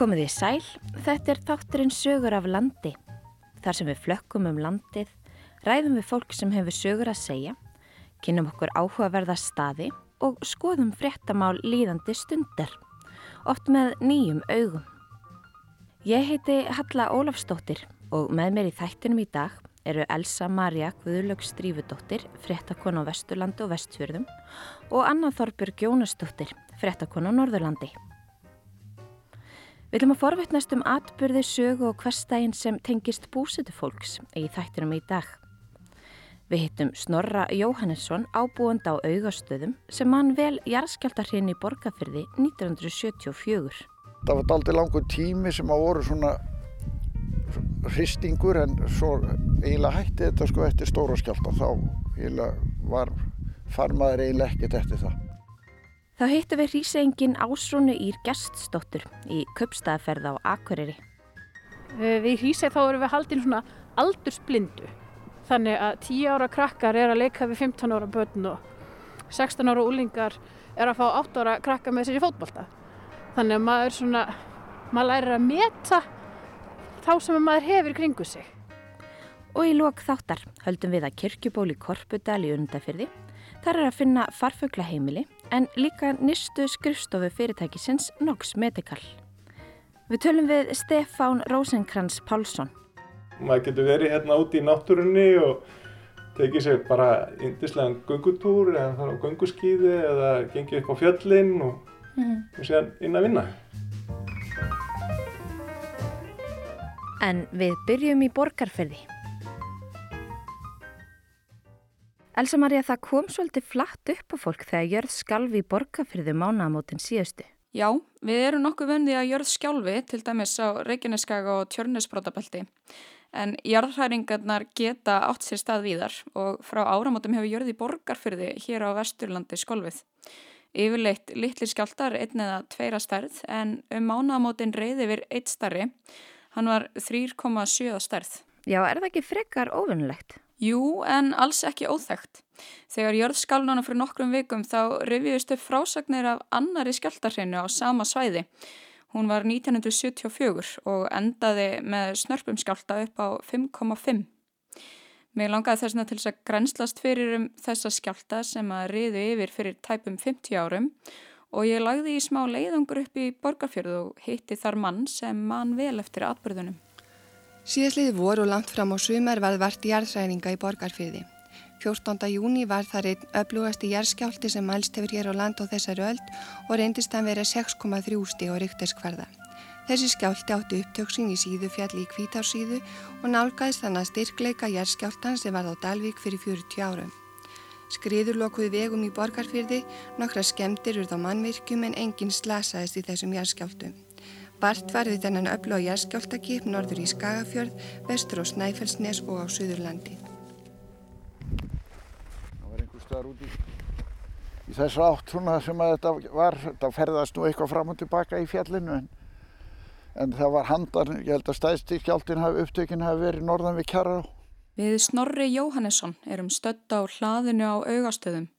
Komið í sæl, þetta er þátturinn sögur af landi. Þar sem við flökkum um landið, ræðum við fólk sem hefur sögur að segja, kynum okkur áhugaverða staði og skoðum fréttamál líðandi stundar, oft með nýjum augum. Ég heiti Halla Ólafsdóttir og með mér í þættinum í dag eru Elsa Maria Guðlög Strífudóttir, fréttakon á Vesturlandi og Vestfjörðum og Anna Þorbjörg Jónasdóttir, fréttakon á Norðurlandi. Við viljum að forvittnast um atbyrði sögu og hverstægin sem tengist búsitu fólks í þættinum í dag. Við hittum Snorra Jóhannesson ábúand á augastöðum sem mann vel jarðskjáltarhinn í borgarfyrði 1974. Það var aldrei langur tími sem að voru svona hristingur en svo eiginlega hætti þetta sko eftir stóra skjálta þá eiginlega var farmaður eiginlega ekkert eftir það. Þá hittu við hrísengin Ásrónu Ír Gerstsdóttur í köpstaðferð á Akureyri. Við hríseg þá erum við haldin svona aldursblindu. Þannig að 10 ára krakkar er að leika við 15 ára börn og 16 ára úlingar er að fá 8 ára krakka með sér í fótbolta. Þannig að maður svona, maður lærir að meta þá sem maður hefur kringu sig. Og í lok þáttar höldum við að kirkjuból í Korpudal í undafyrði. Þar er að finna farfuglaheimili en líka nýstu skrifstofu fyrirtækisins Nox Medical. Við tölum við Stefán Rosenkrantz Pálsson. Maður getur verið hérna úti í náttúrunni og tekið sér bara indislegan gungutúr eða þar á gunguskýði eða gengið upp á fjöllin og, mm. og séðan inn að vinna. En við byrjum í borgarferði. Elsa Maria, það kom svolítið flatt upp á fólk þegar jörð skalvi í borgarferði mánagamótin síðustu. Já, við erum nokkuð vöndið að jörð skjálfi til dæmis á Reykjaneskaga og Tjörnesbrótabelti. En jarðhæringarnar geta átt sér stað víðar og frá áramótum hefur jörði borgarfyrði hér á Vesturlandi skolvið. Yfirleitt litlir skjáltar einn eða tveira stærð en um mánagamótin reyði við eitt starri. Hann var 3,7 stærð. Já, er það ekki frekar ofinnlegt? Jú, en alls ekki óþægt. Þegar jörð skalnana fyrir nokkrum vikum þá reviðist upp frásagnir af annari skjáltarhreinu á sama svæði. Hún var 1974 og endaði með snörpum skjálta upp á 5,5. Mér langaði þess að til þess að grenslast fyrir um þessa skjálta sem að riðu yfir fyrir tæpum 50 árum og ég lagði í smá leiðangur upp í borgarfjörðu og hitti þar mann sem mann vel eftir atbyrðunum. Síðastlið voru langt fram á sumar var vart jarðræninga í borgarfyrði. 14. júni var það einn öflugasti jarðskjálti sem mælst hefur hér á land á þessari öld og reyndist að vera 6,3 stíg á rykterskvarða. Þessi skjálti átti upptöksin í síðu fjalli í kvítársíðu og nálgæðist þannig að styrkleika jarðskjáltan sem var á Dalvík fyrir 40 árum. Skriður lokuði vegum í borgarfyrði, nokkra skemdir urð á mannvirkjum en enginn slasaðist í þessum jarðskjáltum. Bart var við þennan öllu á jæðskjáltakip norður í Skagafjörð, vestur á Snæfellsnes og á Suðurlandi. Það var einhver staðar úti í þessu átt svona sem að þetta var, þetta ferðast nú eitthvað fram og tilbaka í fjallinu en, en það var handan, ég held að stæðstíkjaldin upptökin hafi verið norðan við Kjarrá. Við Snorri Jóhannesson erum stödd á hlaðinu á augastöðum.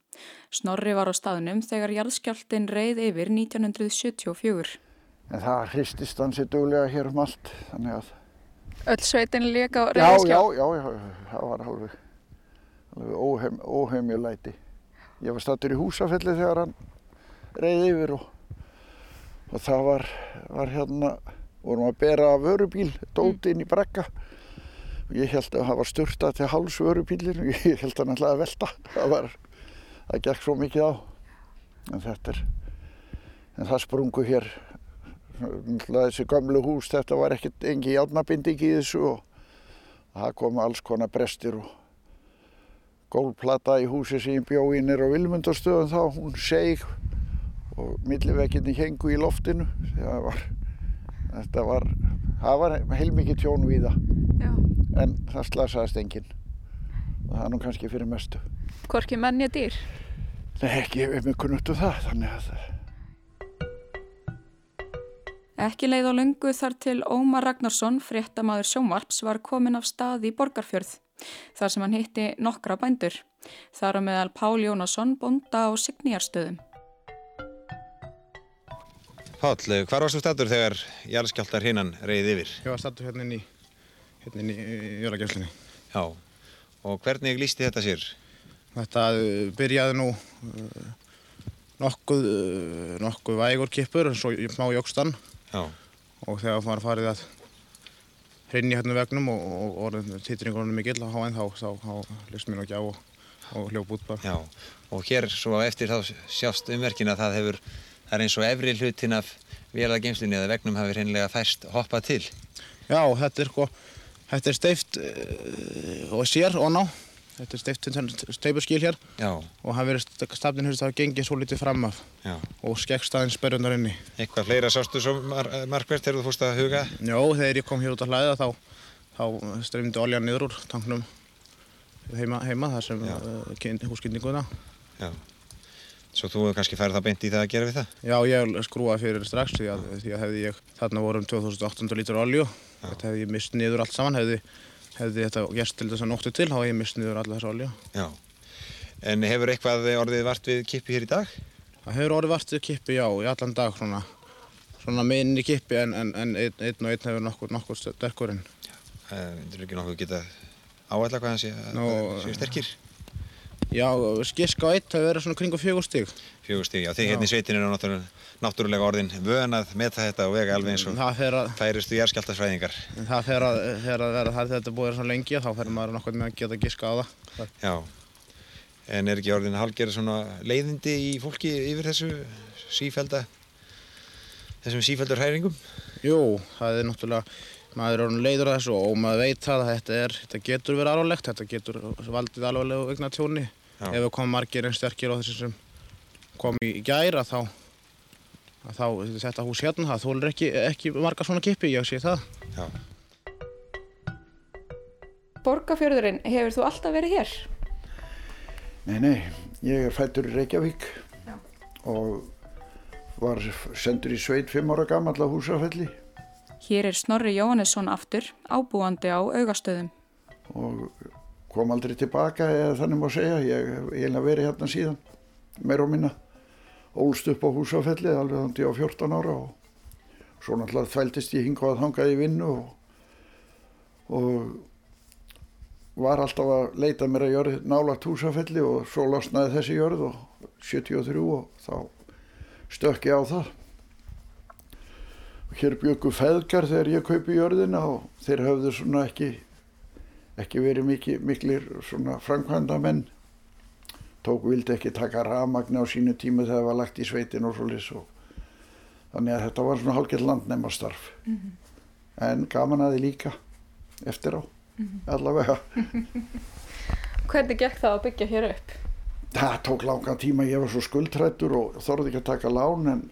Snorri var á staðnum þegar jarðskjáltin reið yfir 1974 en það hristist hansi duglega hér um allt þannig að Öll sveitin líka á reyðaskjá? Já, já, já, það var alveg, alveg óheim, óheimjulæti. Ég var stattur í húsafelli þegar hann reyði yfir og, og það var, var hérna, vorum að bera vörubíl, dóti inn í brekka ég held að það var störtað til háls vörubílinu og ég held að hann ætlaði að velta. Það var, það gekk svo mikið á, en þetta er, en það sprungu hér þessi gamlu hús, þetta var ekkert engi játnabinding í þessu og það kom alls konar brestir og gólplata í húsi sem ég bjó í nýra á Vilmundarstöðum þá, hún seg og millivekkinni hengu í loftinu það var, þetta var, það var heilmikið tjón við það, en það slasaðist enginn og það er nú kannski fyrir mestu. Hvorki menni að dýr? Nei, ekki við kunnum það, þannig að Ekki leið á lungu þar til Ómar Ragnarsson, fréttamaður sjómarps, var komin af stað í Borgarfjörð, þar sem hann hitti nokkra bændur. Þar á meðal Pál Jónasson bonda á Signýjarstöðum. Páll, hvar varstu stættur þegar jarðskjáltar hinnan reyði yfir? Ég var stættur hérna inn í, hérna í jörgagjöflinni. Já, og hvernig lísti þetta sér? Þetta uh, byrjaði nú uh, nokkuð, nokkuð vægur kippur, svo má jógstan. Já. Og þegar maður farið að hrinni hérna vegnum og, og orðin títringurinn mikill á háinn þá, þá, þá lyst mér nokkið á og, og hljóp út bara. Já, og hér svo eftir þá sjást umverkin að það hefur það er eins og efri hlutin af vélageimslinni eða vegnum hafi hreinlega færst hoppað til. Já, þetta er, sko, þetta er steift uh, og sér og ná. Þetta er steipurskíl hér Já. og það verið stafnin hérst að gengið svo litið fram af Já. og skeggstaðin sperrundar inni. Eitthvað fleira sástu svo mar markvært þegar þú fórst að huga? Já, þegar ég kom hér út að hlæða þá, þá streymdi oljan niður úr tanknum heima, heima þar sem uh, húskyndinguna. Já. Svo þú hefur kannski færið það beint í það að gera við það? Já, ég skrúaði fyrir strax því að, því að hefði ég, þarna vorum 2800 lítur olju, þetta hefði ég mist niður allt saman, hefði, hefði þetta gerst til þess að nóttu til, þá hefði ég mist niður alla þessa olju. Já, en hefur eitthvað orðið vart við kippi hér í dag? Það hefur orðið vart við kippi, já, í allan dag svona, svona minni kippi en, en, en einn, einn og einn hefur nokkur, nokkur sterkurinn. Það er ekki nokkuð geta áætla hvað hann sé, Nó, sé sterkir? Já, skisk á eitt hefur verið svona kring og fjögur stíg. Fjögur stíg, já. Þið hérna í sveitinu eru náttúrulega, náttúrulega orðin vön að meta þetta og vega alveg eins og að, færistu jærskjáltasfræðingar. Það fer að, vera þar þetta búið svo lengi og þá fer maður nokkuð með að geta giska á það. Já, en er ekki orðin halgerið svona leiðindi í fólki yfir þessu sífælda, þessum sífældur hræringum? Jú, það er náttúrulega, maður er orðin leiður að þessu og maður veit að þetta, er, þetta getur verið alvarlegt, þetta getur valdið alvarlegu vegna tjóni. Ef það kom margir en sterkir á þessu sem kom í gæra þá, þá þetta hús hérna, það þólir ekki, ekki marga svona kippi, ég sé það. Já. Borgafjörðurinn, hefur þú alltaf verið hér? Nei, nei, ég er fættur í Reykjavík Já. og var sendur í sveit fimm ára gammal á húsafelli. Hér er Snorri Jóhannesson aftur, ábúandi á augastöðum. Og kom aldrei tilbaka eða þannig má segja, ég hef eiginlega verið hérna síðan, meir og minna. Ólst upp á húsafelli alveg þannig á 14 ára og svo náttúrulega þvæltist ég hinga að hanga í vinnu og, og var alltaf að leita mér að jörð nálagt húsafelli og svo losnaði þessi jörð og 73 og þá stökk ég á það. Og hér byggu feðgar þegar ég kaupi jörðina og þeir höfðu svona ekki, ekki verið mikil, miklir svona framkvæmda menn. Tók vildi ekki taka ramagna á sínu tíma þegar það var lagt í sveitin og svolítið svo. Þannig að þetta var svona hálfgett landnæmastarf. Mm -hmm. En gaman aði líka eftir á, mm -hmm. allavega. Hvernig gekk það að byggja hér upp? Það tók langan tíma, ég var svo skuldrættur og þorði ekki að taka lán en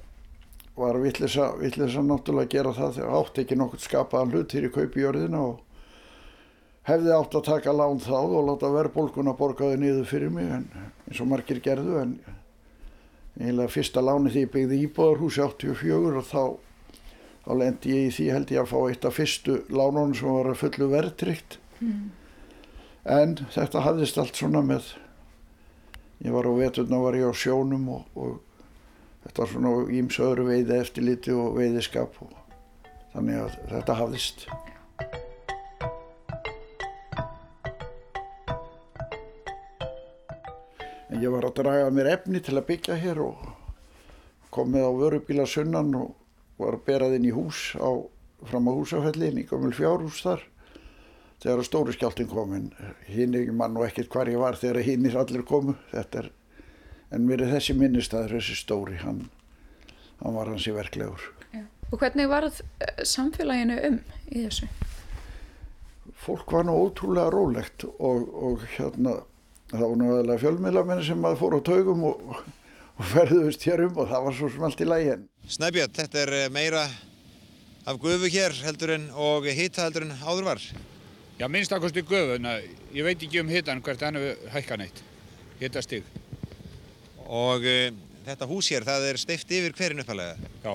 var vittlisa, náttúrulega að gera það þegar átti ekki nokkur skapaðan hlut til í kaupi jörðina og hefði átt að taka lán þá og láta verðbólkuna borgaði niður fyrir mig en, eins og margir gerðu en eiginlega fyrsta láni því ég byggði íbúðarhúsi 84 og þá, þá lendi ég í því held ég að fá eitt af fyrstu lánunum sem var að fullu verðtrykt mm. en þetta hafðist allt svona með ég var á veturna var ég á sjónum og, og þetta var svona ímsöðru veiði eftirliti og veiðiskap og þannig að þetta hafðist. En ég var að draga mér efni til að byggja hér og komið á vörubíla sunnan og var að berað inn í hús á, fram á húsafellin í gömul fjárhús þar þegar stóri skjáltin kom en hinn ekki mann og ekkert hvar ég var þegar hinnir allir komu er en mér er þessi minnistæður, þessi stóri, hann, hann var hans í verklegur. Já. Og hvernig varð samfélaginu um í þessu? Fólk var nú ótrúlega rólegt og, og hérna, það var nú aðalega fjölmiðlamenni sem maður fór á taugum og, og ferðuðist hér um og það var svo smalt í lægin. Snæbjörn, þetta er meira af gufu hér heldur en og hita heldur en áður var? Já, minnst akkustu gufu, en ég veit ekki um hitan hvert hann hefur hækkan eitt, hitastig. Og uh, þetta hús hér, það er steift yfir hverjum uppalega? Já.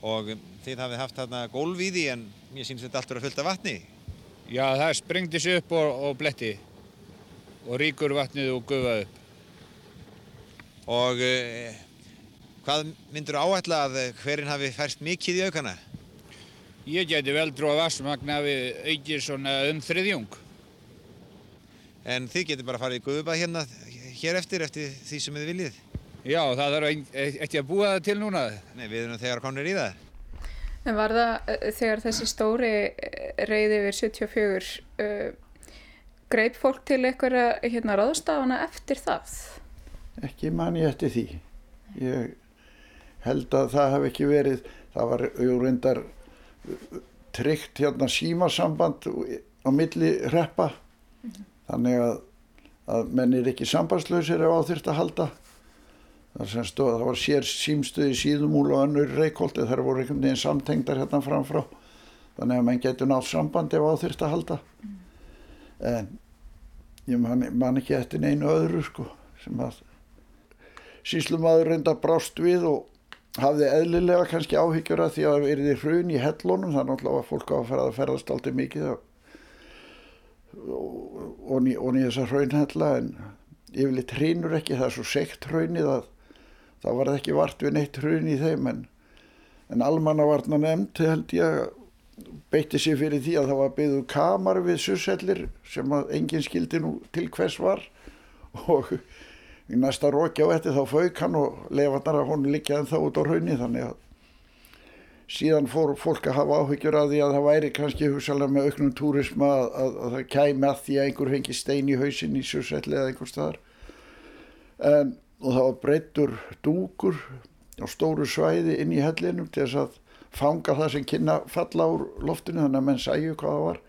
Og þið hafið haft þarna gólf í því en mér sýnst þetta allt verið að fylta vatni? Já, það sprengdi sér upp og, og bletti og ríkur vatnið og gufaði upp. Og uh, Hvað myndur áætla að hverinn hafi færst mikið í aukana? Ég geti vel trú að vassmagna við aukir svona um þriðjung. En þið getur bara farið í guðubað hérna hér eftir, eftir því sem þið viljið? Já, það þarf ekki að búa það til núna. Nei, við erum þegar konur í það. En var það uh, þegar þessi stóri reyði yfir 74 uh, greip fólk til einhverja hérna, ráðstafana eftir það? Ekki manni eftir því. Ég held að það hef ekki verið, það var reyndar tryggt hérna símasamband á milli reppa. Mm -hmm. Þannig að, að menn er ekki sambandslausir ef á þurft að halda. Stóð, það var sér símstöði síðumúl og önnur reykóldi þar voru einhvern veginn samtengdar hérna framfrá þannig að mann getur nátt samband ef á þurft að halda mm. En ég man, man ekki eftir neinu öðru sko sem að síslumadur reynda brást við og hafði eðlilega kannski áhyggjur að því að það erði hrun í hellunum. Þannig að fólk á að ferða að ferðast alltaf mikið og, og, og nýja þessa hraunhella en yfirleitt hreinur ekki. Það er svo sekt hraunið að það var ekki vart við neitt hrun í þeim en, en almannavarna nefnd held ég beitti sér fyrir því að það var byggðu kamar við sussellir sem að enginn skildi nú til hvers var. Og í næsta rókja á þetta þá fauk hann og lefannar að hún en þá út á hraunni þannig að síðan fór fólk að hafa áhyggjur að því að það væri kannski hugsalega með auknum túrisma að, að, að það kæmi að því að einhver hengi stein í hausin í susselli eða einhver staðar. En og það var breyttur dúkur á stóru svæði inn í hellinum til þess að fanga það sem kynna falla úr loftinu þannig að menn sæju hvað það var.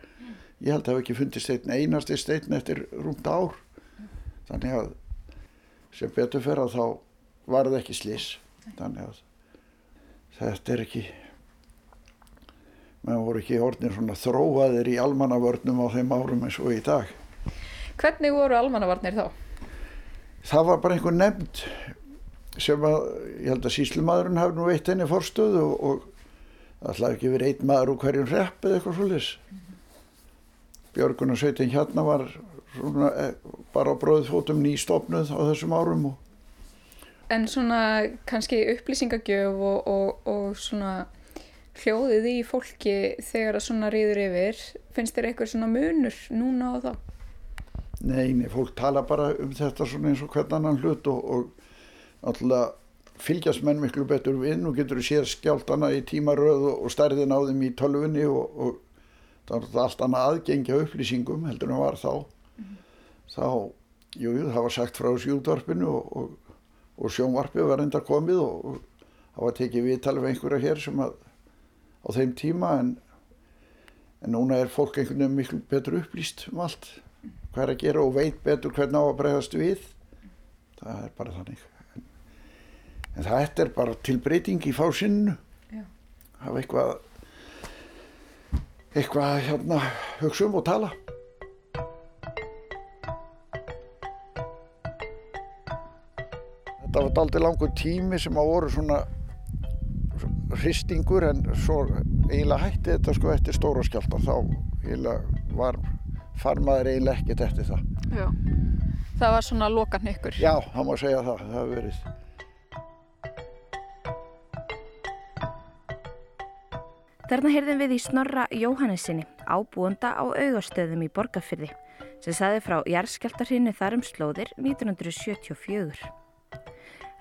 Ég held að það hef ekki fundist stein einasti stein eftir rúmt ár. Þannig að sem betur fyrir að þá var það ekki slis þannig að þetta er ekki menn voru ekki orðin svona þróaðir í almannavörnum á þeim árum eins og í dag. Hvernig voru almannavarnir þá? það var bara einhver nefnd sem að, ég held að síslumadurinn hafi nú veitt henni forstöðu og, og hlaði ekki verið einn maður úr hverjum repp eða eitthvað svolítið Björgun og Sveitin hérna var svona, e, bara á bróðfótum nýstofnuð á þessum árum og... En svona kannski upplýsingagjöf og, og, og svona hljóðið í fólki þegar það svona rýður yfir finnst þér eitthvað svona munur núna á það? Nei, nei, fólk tala bara um þetta svona eins og hvern annan hlut og, og alltaf fylgjast menn miklu betur við. Nú getur þú séð skjáltana í tímaröð og stærðin á þeim í tölvunni og, og það er allt annað aðgengja upplýsingum heldur en það var þá. Mm -hmm. þá, jú, jú, það var sagt frá sjúdvarpinu og, og sjónvarpið var enda komið og það var tekið viðtalið með einhverja hér sem að á þeim tíma en, en núna er fólk einhvern veginn miklu betur upplýst um allt. Hvað er að gera og veit betur hvernig á að bregðast við. Það er bara þannig en, það er bara tilbreyting í fásinninu hafa eitthvað eitthvað hérna hugsa um og tala þetta var aldrei langur tími sem að voru svona hristingur en svo eiginlega hætti þetta sko eftir stóra skjálta þá eiginlega var farmaður eiginlega ekkert eftir það. Já, það var svona lokan ykkur. Já, það má segja það, það hefur verið. Þarna heyrðum við í Snorra Jóhannesinni, ábúanda á augastöðum í Borgafyrði, sem saði frá jærskjáltarhinnu þarum slóðir 1974.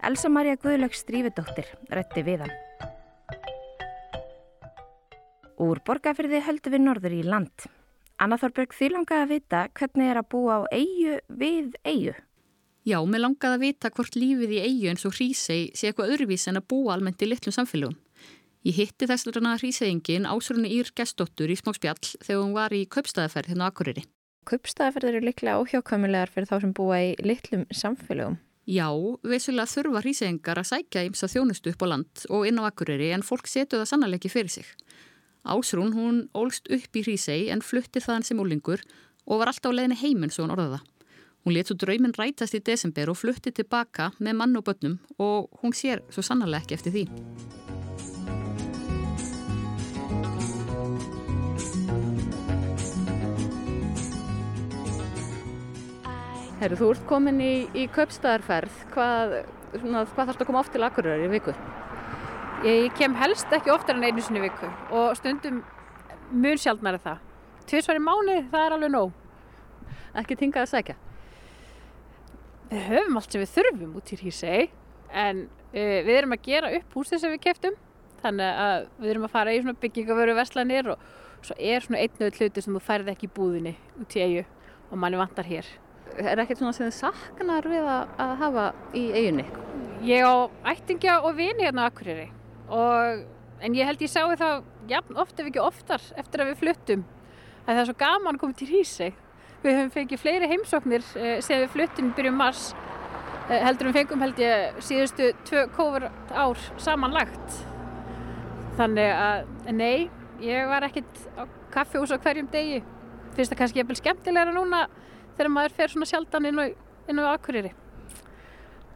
Elsa Maria Guðlöks Strífidóttir rætti við hann. Úr Borgafyrði höldum við norður í land. Anna Þorberg, þið langaði að vita hvernig er að búa á eigu við eigu? Já, mér langaði að vita hvort lífið í eigu eins og hrísei sé eitthvað öðruvís en að búa almennt í litlum samfélagum. Ég hitti þess vegna hríseiðingin Ásrunni Ír gestóttur í smá spjall þegar hún var í kaupstæðaferð hérna á Akureyri. Kaupstæðaferð eru liklega óhjákvæmulegar fyrir þá sem búa í litlum samfélagum. Já, veisulega þurfa hríseiðingar að sækja ímsa þjónustu upp á land og inn á Akureyri en fólk setu það sannlega ekki fyrir sig. Ásrún hún ólst upp í Hrísei en flutti þaðan sem ólingur og var alltaf á leðinni heiminn svo hún orðaða. Hún let svo draumin rætast í desember og flutti tilbaka með mann og börnum og hún sér svo sannarlega ekki eftir því. Herru, þú ert komin í, í köpstaðarferð. Hvað, svona, hvað þarfst að koma oft til Akureyrar í viku? Ég kem helst ekki oftar en einu sinni viku og stundum mun sjálfnar er það. Tvísvar í mánu, það er alveg nóg. Ekki tingað að segja? Við höfum allt sem við þurfum út í Hrísei en uh, við erum að gera upp húsið sem við keftum þannig að við erum að fara í svona byggingavöru verslanir og svo er svona einnöðu hluti sem þú færði ekki í búðinni út í eigu og manni vantar hér. Er ekkert svona sem þið saknar við að, að hafa í eigunni? Ég á ættingja og vini hérna á Akureyri og, en ég held ég sáu það jafn oft ef ekki oftar eftir að við fluttum að það er svo gaman að koma til Hrísei. Við höfum fengið fleiri heimsóknir eh, sem við fluttum byrjum mars eh, heldur við fengum held ég síðustu tvö kófur ár samanlagt. Þannig að nei, ég var ekkit á kaffihús á hverjum degi. Finnst það kannski jæfnvel skemmtilegra núna þegar maður fer svona sjaldan inn á, inn á Akureyri.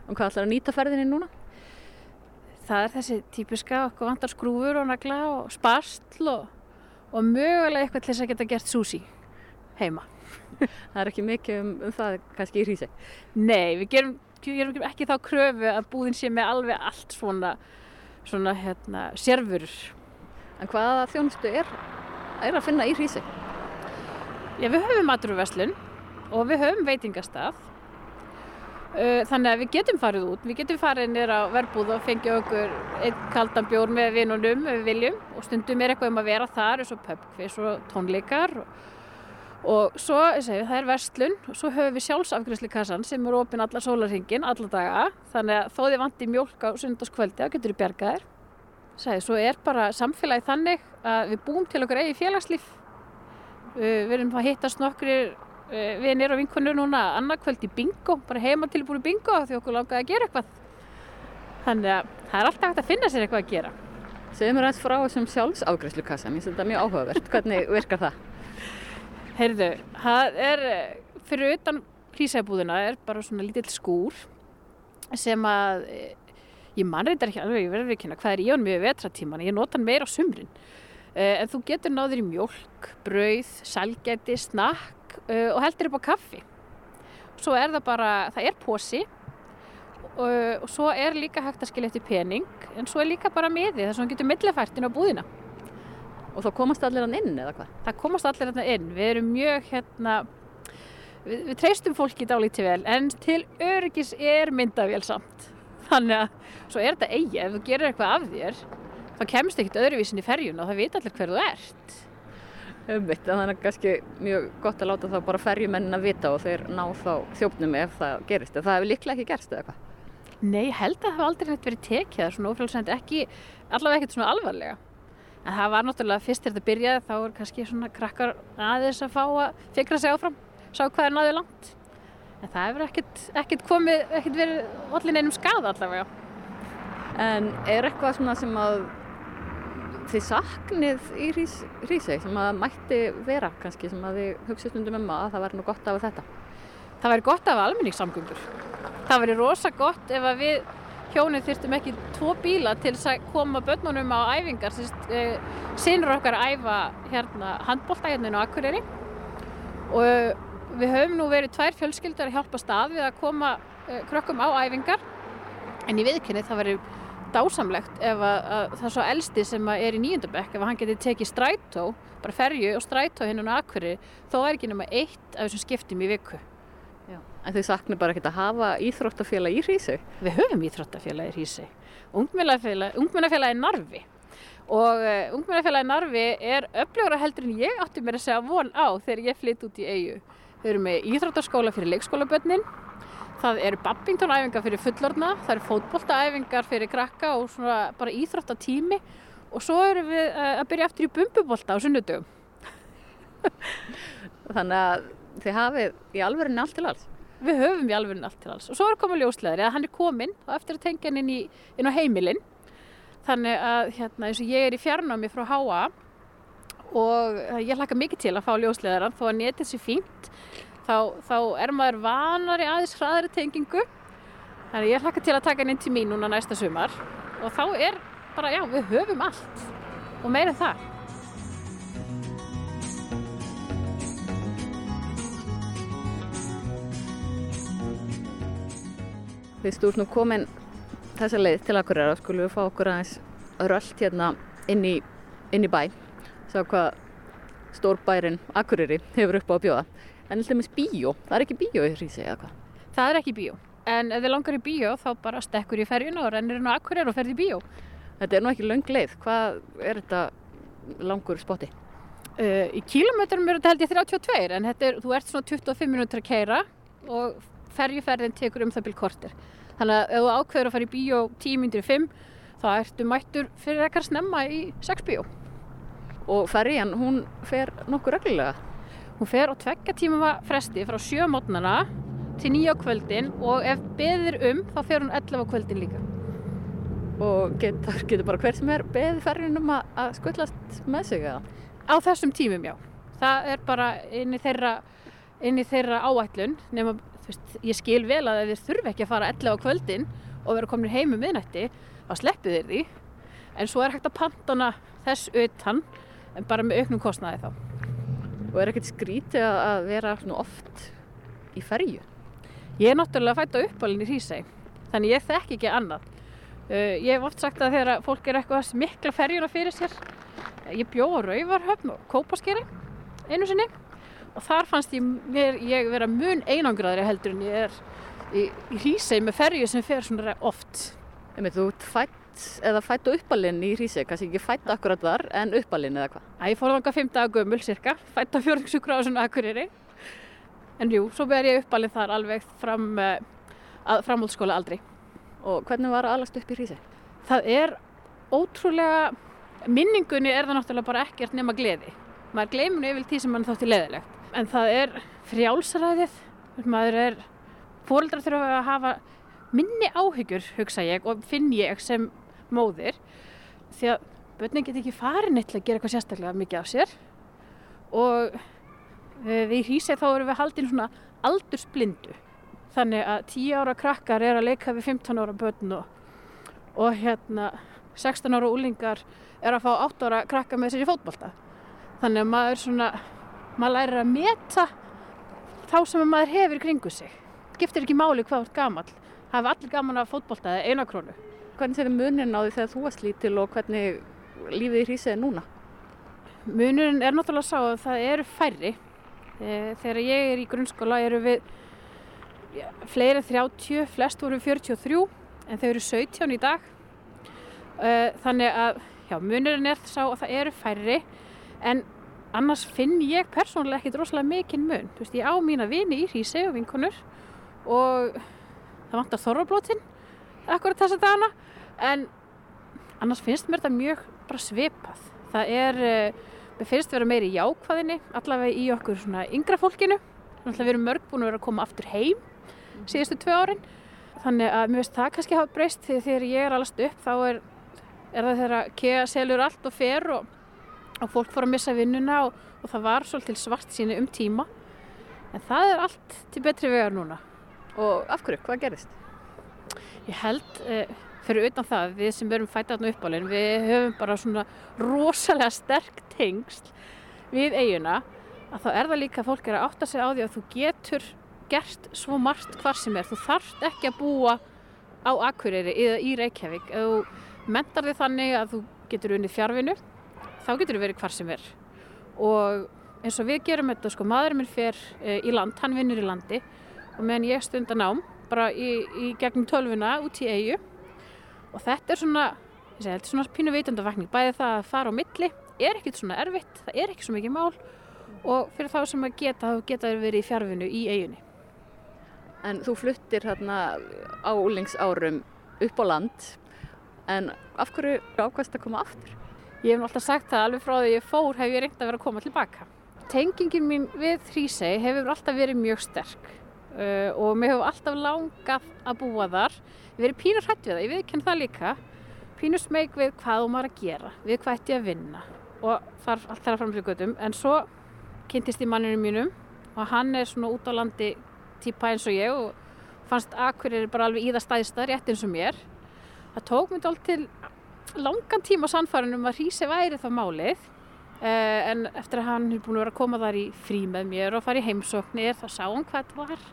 Og hvað ætlar að nýta ferðinni núna? Það er þessi típiska, okkur vantar skrúfur og nagla og spastl og, og mögulega eitthvað til þess að geta gert sushi heima. það er ekki mikið um, um það kannski í hrísi? Nei, við gerum, gerum ekki þá kröfu að búðin sé með alveg allt svona, svona hérna, sérfurur. En hvaða þjónustu er, er að finna í hrísi? Já, við höfum maturverslun og við höfum veitingastað. Þannig að við getum farið út. Við getum farið nýra á verbúð og fengið okkur einn kaldan bjór með vinnunum ef við viljum. Og stundum er eitthvað um að vera þar eins og pubquiz og tónleikar. Og, svo, segi, það er verslun. Og svo höfum við sjálfsafgriðslikassan sem er ofinn allar sólarhingin, allar daga. Þannig að þó þið vantir mjölk á sundarskvöldi þá getur þið bjargaðir svo er bara samfélagi þannig að við búum til okkur eigi félagslíf. Við erum að hittast nokkri Eh, vinir og vinkunur núna annarkvöld í bingo, bara heima tilbúinu bingo því okkur langaði að gera eitthvað. Þannig að það er alltaf hægt að finna sér eitthvað að gera. Segðu mér aðeins frá þessum sjálfsafgræslukassan, ég finnst þetta mjög áhugavert. Hvernig virkar það? Heyrðu, það er fyrir utan prísæbúðina er bara svona lítill skúr sem að ég mann reyndar ekki alveg, ég verður ekki hérna hvað er í honum yfir vetratíman, ég nota hann meira á sumrin. En þú getur náður í mjölk, brauð, salgæti, snakk og heldur upp á kaffi. Svo er það bara, það er posi uh, og svo er líka hægt að skilja eftir pening en svo er líka bara miði þess að hann getur millefærtin á búðina. Og þá komast allir hann inn eða hvað? Það komast allir hann inn, við erum mjög hérna við, við treystum fólki dálítið vel en til öryggis er myndavél samt. Þannig að svo er þetta eigi, ef þú gerir eitthvað af þér þá kemst ekkit öðruvísin í ferjun og það veit allir hver þú ert Umvitt, þannig að kannski mjög gott að láta þá bara ferjumennin að vita og þeir ná þá þjófnum ef það gerist. Það hefur líklega ekki gerst eða eitthvað? Nei, held að það hefur aldrei nætt verið tekið. Svona ofrælsend ekki, allavega ekkert svona alvarlega. En það var náttúrulega fyrst til þetta byrjaði þá er kannski svona krakkar aðeins að fá að fikra sig áfram, sá hvað er náðið langt. En það hefur ekkert, ekkert komið, ekkert verið allir neinum skada allavega. En er eitthvað svona sem að þið saknið í Hrísei sem að mætti vera kannski sem að þið hugsa stundum um að það væri nú gott af þetta? Það væri gott af almenningssamgöngur. Það væri rosa gott ef að við hjónið þyrstum ekki tvo bíla til að koma börnunum á æfingar. Eh, Sinur okkar æfa hérna handbóltæðinu á Akureyri og við höfum nú verið tvær fjölskyldar að hjálpa stað við að koma eh, krökkum á æfingar en í viðkynni það væri dásamlegt ef að, að það er svo elsti sem er í nýjöndabekk ef hann getur tekið strætó, bara ferju og strætó hinn á akkuri, þó er ekki nema eitt af þessum skiptum í viku. Já. En þau sakna bara ekki að hafa íþróttafélag í Hrísau? Við höfum íþróttafélag í Hrísau. Ungmennafélag er Narvi og uh, Ungmennafélag Narvi er öflugra heldur en ég átti mér að segja von á þegar ég flytt út í eigu. Þau eru með íþróttaskóla fyrir leikskólabönnin Það eru badmintonæfingar fyrir fullorna, það eru fótbolltaæfingar fyrir krakka og svona bara íþróttatími og svo eru við eh, að byrja aftur í bumbubólta á sunnudögum. Þannig að þið hafið í alverðinu allt til alls? Við höfum í alverðinu allt til alls og svo er komið ljósleðari að hann er kominn og eftir að tengja hann inn, inn á heimilinn. Þannig að hérna eins og ég er í fjarnámi frá Háa og ég hlaka mikið til að fá ljósleðaran þó að netið sé fínt þá, þá er maður vanari aðeins hraðari tengingu. Þannig ég hlakka til að taka henni inn til mín núna næsta sumar. Og þá er bara, já, við höfum allt. Og meira það. Ert nú komin þessa leið til Akureyra skulum við fá okkur aðeins rölt hérna inn í, inn í bæ sá hvað stórbærin Akureyri hefur upp á að bjóða en alltaf með bíó, það er ekki bíó í Hrísi eða hvað? Það er ekki bíó en ef þið langar í bíó þá bara stekkur í ferjuna og rennir inn á Akureyri og ferði í bíó Þetta er nú ekki löng leið, hvað er þetta langur spotti? Uh, í kílometrum er þetta held ég 32 en er, þú ert svona 25 minútur að keira og ferjuferðin tekur um það byrj kortir. Þannig að ef þú ákveður að fara í bíó 10 minútur í 5 þá ertu mættur fyrir ekkert snemma í 6 bíó. Og ferjan, hún fer nokkur reglulega? Hún fer á tveggja tíma fresti frá 7 mótnana til 9 á kvöldin og ef beðir um þá fer hún 11 á kvöldin líka og getur, getur bara hver sem er beðið ferjunum að, að skullast með sig eða? Á þessum tímum já. Það er bara inn í þeirra, inn í þeirra áætlun nema veist, ég skil vel að þeir þurfi ekki að fara 11 á kvöldin og vera komin heim um miðnætti þá sleppið þeir því en svo er hægt að pantana þess utan en bara með auknum kostnaði þá. Og er ekkert skrítið að vera oft í ferju? Ég er náttúrulega fætt á uppalinn í Hrísæg þannig ég þekk ekki annað Uh, ég hef oft sagt að þegar fólk er eitthvað mikla ferjuna fyrir sér ég bjó á Rauvarhöfn og Kópaskeri einu sinni og þar fannst ég, mér, ég vera mun einangraðri heldur en ég er í, Hrísei með ferju sem fer svona oft Þú þú fætt eða fætt og uppalinn í Hrísei kannski ekki fætt akkurat þar en uppalinn eða hvað? Ég fór þanga 5 daga gömul cirka fætt á svona akkurýri en jú, svo ber ég uppalinn þar alveg fram uh, að framhaldsskóla aldrei Og hvernig var að alast upp í Hrísi? Það er ótrúlega, minningunni er það náttúrulega bara ekkert nema gleði. Maður gleymur yfir því sem mann þótti leðilegt. En það er frjálsræðið, maður er, fóröldrar þurfa að hafa minni áhyggjur, hugsa ég, og finn ég sem móðir. Því að börnin get ekki farin eitthvað að gera eitthvað sérstaklega mikið af sér. Og eh, við í Hrísi þá erum við haldin svona aldursblindu þannig að 10 ára krakkar er að leika við 15 ára börn og, og hérna 16 ára úlingar er að fá 8 ára krakka með sér í fótbolta þannig að maður svona maður lærir að meta þá sem maður hefur kringu sig skiptir ekki máli hvað er gaman hafa allir gaman af fótbolta eða einakrónu Hvernig sér munin á því þegar þú varst lítil og hvernig lífið í hrísið er núna? Munin er náttúrulega sá að það eru færri. Eh, þegar ég er í grunnskóla eru við fleiri en 30, flest voru 43 en þau eru 17 í dag. Uh, þannig að já, munurinn er þá að það eru færri en annars finn ég persónulega ekki droslega mikinn mun. Þú veist ég á mína vini í Hrísei og vinkonur og það vantar þorrablótin akkurat þess að dana en annars finnst mér þetta mjög bara svipað það er, uh, mér finnst vera meiri jákvæðinni allavega í okkur svona yngra fólkinu að við erum mörg búin að vera að koma aftur heim síðustu tvö árin. Þannig að mér finnst það kannski hafa breyst þegar ég er allast upp þá er, er það þegar kea selur allt og fer og, og fólk fór að missa vinnuna og, og það var svolítið svart síni um tíma. En það er allt til betri vegar núna. Og af hverju? Hvað gerist? Ég held, eh, fyrir utan það, við sem verum fætatna uppálinn, við höfum bara svona rosalega sterk tengsl við eiguna að þá er það líka að fólk er að átta sig á því að þú getur gert svo margt hvar sem er. Þú þarft ekki að búa á Akureyri eða í Reykjavík. Ef þú mentar þig þannig að þú getur unnið fjárvinu, þá getur þú verið hvar sem er. Og eins og við gerum þetta, sko, maðurinn minn fer e, í land, hann vinnur í landi og meðan ég stundar nám, bara í, í gegnum tölvuna út í eigu. Og þetta er svona, ég segi, þetta er svona pínu veitundavakning. Bæði það að fara á milli er ekkert svona erfitt, það er ekki svo mikið mál og fyrir þá sem að geta, þá geta þau verið í fjárvinu í eigunni. En þú fluttir hérna á úlingsárum upp á land en af hverju ákvæmst að koma aftur? Ég hef alltaf sagt það alveg frá því ég fór hef ég reynd að vera að koma tilbaka. Tengingin mín við Hrísei hefur alltaf verið mjög sterk uh, og mér hefur alltaf langað að búa þar. Ég verið pínur hrætt við það, ég viðkenn það líka. Pínur smeg við hvað þú maður að gera, við hvað ætti að vinna og þarf allt það að framfyrir göttum. En svo kynntist ég manninu mínum og hann er svona út á landi típa eins og ég og fannst Akureyri bara alveg í það stæðsta rétt eins og mér. Það tók mér dold til langan tíma sannfærinum að Hrísi væri það málið eh, en eftir að hann er búin að vera að koma þar í frí með mér og fara í heimsóknir þá sá hann hvað þetta var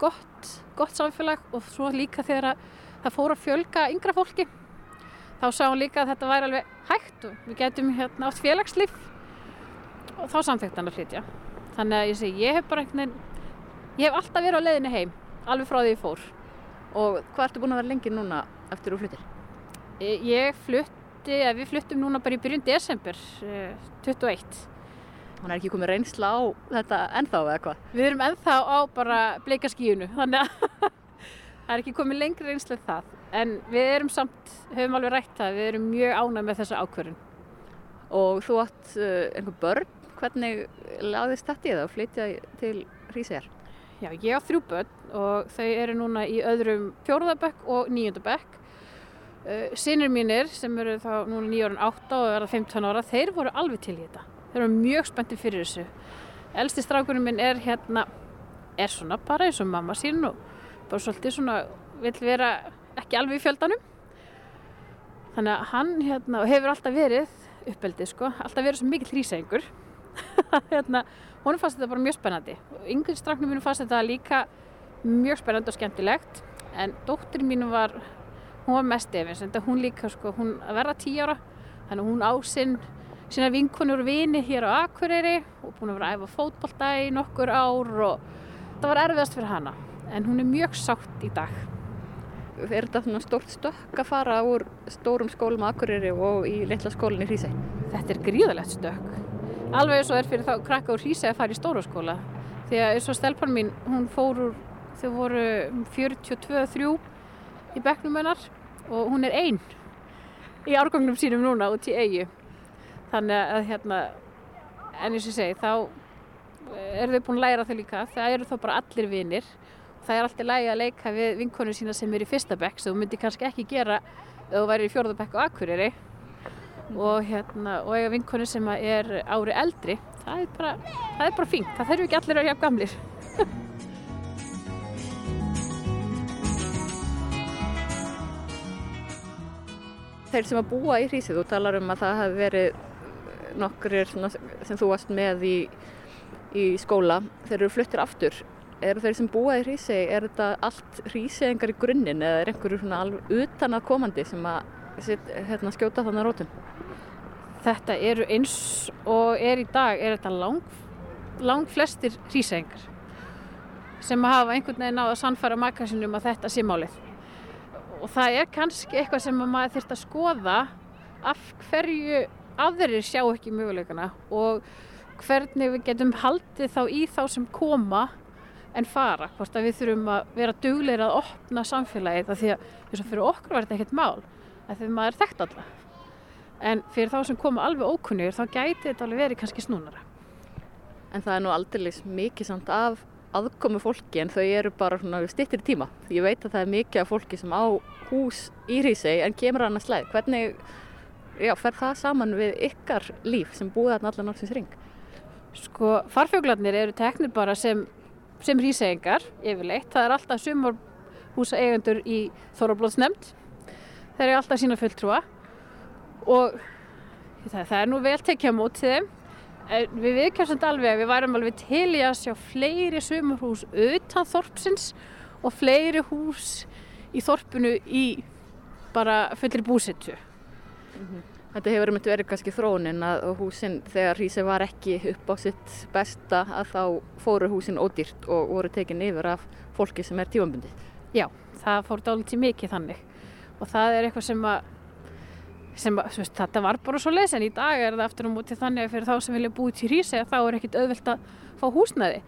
gott, gott samfélag og svo líka þegar það fór að fjölga yngra fólki þá sá hún líka að þetta væri alveg hægt og við getum hérna átt félagslif og þá samþekkt hann að flytja þannig að ég segi, ég hef bara einhvern veginn ég hef alltaf verið á leiðinni heim alveg frá því ég fór Og hvað ertu búin að vera lengi núna eftir þú flyttir? Ég- flutti, við fluttum núna bara í byrjun desember eh, 21. Hann er ekki komið reynsla á þetta ennþá eða hvað? Við erum ennþá á bara bleika skíunu, þannig að það er ekki komið lengri reynslu en það. En við erum samt, höfum alveg rætt það, við erum mjög ánægð með þessa ákvörðun. Og þú átt uh, einhver börn, hvernig lagðist þetta í það að flytja til Hríseyjar? Já, ég á þrjú börn og þau eru núna í öðrum fjórðabekk og níundabekk. Uh, Sinir mínir sem eru þá núna nýjórun 8 og verða 15 ára, þeir voru alveg til í þetta. Þeir eru mjög spenntið fyrir þessu. Elsti strákurinn minn er hérna, er svona bara eins og mamma sín og bara svolítið svona, vill vera ekki alveg í fjöldanum. Þannig að hann hérna, hefur alltaf verið uppeldið sko, alltaf verið svo mikill hrísengur. hérna, honum fannst þetta bara mjög spennandi. Yngri stráknum mínum fannst þetta líka mjög spennandi og skemmtilegt. En dóttir mín var, hún var mest efins, en hún líka sko, hún að verða tí ára, þannig að hún á sinn, sína vinkonur og vini hér á Akureyri og búin að vera að æfa fótbolta í nokkur ár og það var erfiðast fyrir hana. En hún er mjög sátt í dag. Er þetta svona stórt stökk að fara úr stórum skólum á Akureyri og í litla skólinn í Hrísey? Þetta er gríðalegt stökk. Alveg eins og er fyrir þá krakka úr Hrísey að fara í stóra skóla. Því að eins og stelpan mín, hún fór úr, þau voru 42-3 í bekknum hennar og hún er einn í árgangnum sínum núna út í eigu. Þannig að hérna, en eins og segi, þá eru þau búin að læra þau líka. Það eru þá bara allir vinir. Það er alltaf lægi að leika við vinkonu sína sem er í fyrsta bekk, þú myndi kannski ekki gera ef þú væri í fjórða bekk á Akureyri og, hérna, og eiga vinkonu sem er ári eldri það er bara, það er bara fínt það þurfi ekki allir að vera jafn gamlir Þeir sem að búa í Hrísey, þú talar um að það hafi verið nokkur sem þú varst með í, í skóla, þeir eru fluttir aftur. Eru þeir sem búa í Hrísey, er þetta allt Hríseyingar í grunninn eða er einhverju svona alveg utan að komandi sem að sitt, hérna, skjóta þannig rótum? þetta eru eins og er í dag er þetta lang, lang flestir hrísengar sem að hafa einhvern veginn á að sannfæra makasinum að þetta sé málið og það er kannski eitthvað sem að maður þurft að skoða af hverju aðrir sjá ekki möguleikana og hvernig við getum haldið þá í þá sem koma en fara, hvort að við þurfum að vera dugleir að opna samfélagið af því að þess að fyrir okkur var þetta ekkert mál að því maður er þekkt alla en fyrir þá sem koma alveg ókunnir þá gæti þetta alveg verið kannski snúnara En það er nú aldrei mikið samt af aðkomi fólki en þau eru bara stittir tíma. Ég veit að það er mikið af fólki sem á hús í Hrísey en kemur annars leið. Hvernig já, fer það saman við ykkar líf sem búið þarna allan orðsins ring? Sko farfjöglarnir eru teknir bara sem, sem hríseyingar yfirleitt. Það er alltaf sumarhúsa eigendur í Þorrablóðsnemnd. Þeir eru alltaf sína fulltrúa og það, það er nú vel tekið á mótið þeim. En Við viðkjörnum alveg að við værum alveg til í að sjá fleiri sumarhús utan þorpsins og fleiri hús í þorpinu í bara fullir búsettu. Þetta hefur myndi verið kannski þróunin að húsin þegar Hrísey var ekki upp á sitt besta að þá fóru húsin ódýrt og voru tekin yfir af fólki sem er tífambundið. Já, það fór dálítið mikið þannig og það er eitthvað sem að sem að, veist, þetta var bara svo leys en í dag er það aftur á móti þannig að fyrir þá sem vilja búið til Hrísey þá er ekkit auðvelt að fá húsnæði.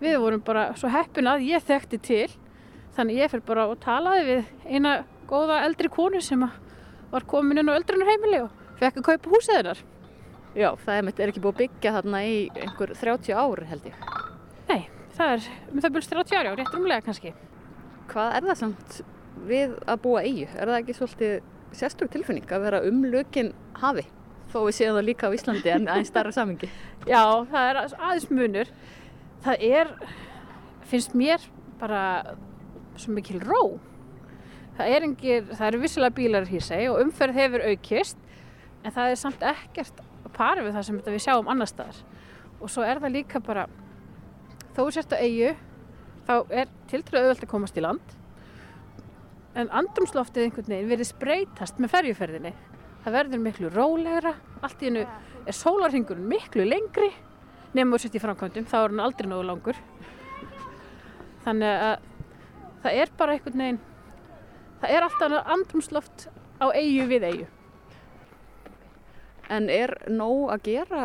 Við vorum bara svo heppin að ég þekkti til þannig ég fyrir bara og talaði við eina góða eldri konu sem að var komin inn á öldrunarheimili og fekk að kaupa húsið hennar. Já, það er, er ekki búið að byggja þarna í einhver 30 ári held ég. Nei, það er um það byrjast 30 ári á, rétt umlega kannski. Hvað er það samt við að búa eigu? Er það ekki svolítið sérstök tilfinning að vera umlökin hafi? Þó við séum það líka á Íslandi en aðeins starra samingi. Já, það er aðeins munur. Það er, finnst mér bara svo mikil ró. Það, er engir, það eru vissilega bílar hér segi og umferð hefur aukist en það er samt ekkert að pari við það sem við sjáum annar staðar. Og svo er það líka bara, þó sérst á eigu, þá er tiltrúið auðvelt að komast í land en andrumsloftið einhvern veginn verið spreytast með ferjuferðinni. Það verður miklu rólegra, allt í hennu er sólarhingurinn miklu lengri nefnum við sett í framkvæmdum, þá er hann aldrei nógu langur. Þannig að það er bara einhvern veginn, það er alltaf andrumsloft á eigu við eigu. En er nóg að gera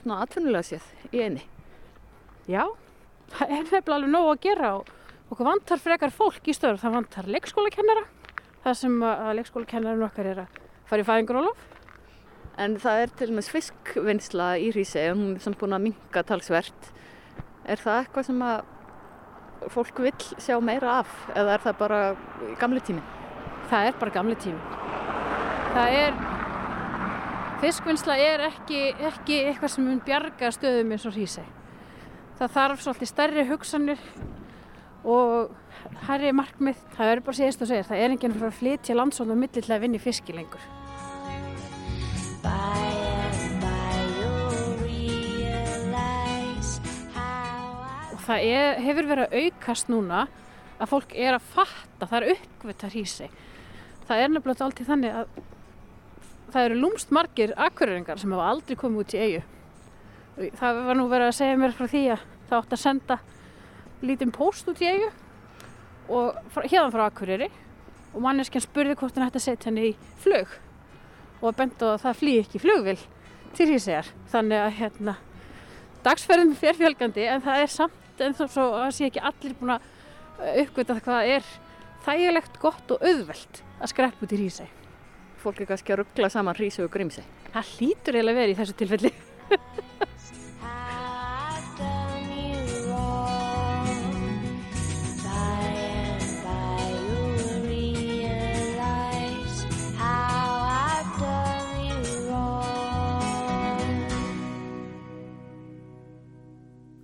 svona atvinnulega séð í eini? Já, það er nefnilega alveg nóg að gera og okkur vantar frekar fólk í stöður. Það vantar leikskólakennara, það sem að leikskólakennarinn okkar er að fara í fæðingurólof. En það er til og með fiskvinnsla í Hrísei og hún er samt búin að minga talsvert. Er það eitthvað sem að fólk vil sjá meira af eða er það bara gamli tími? Það er bara gamli tími. Það er Fiskvinnsla er ekki, ekki eitthvað sem mun bjarga stöðum eins og hrísei. Það þarf svolítið stærri hugsanir og herri markmið, það er bara síðast að segja, það er enginn fyrir að flytja landsónu og milli til að vinni fiski lengur. Það er, hefur verið að aukast núna að fólk er að fatta, það er uppvitað hrísei. Það er nefnilega alltaf þannig að það eru lúmst margir akkuröringar sem hafa aldrei komið út í eigu. Það var nú verið að segja mér frá því að það átt að senda lítinn post út í eigu og hérna frá akkuröri og manneskjan spurði hvort hann ætti að setja henni í flög og benda að það flý ekki flugvill til segjar. Þannig að hérna, dagsferðum fer fjölgandi en það er samt en þó svo að sé ekki allir búin að uppgöta hvað er þægilegt, gott og auðvelt að skrepp út í hríseg fólk er kannski að ruggla saman hrísu og grímsi. Það hlýtur eiginlega verið í þessu tilfelli.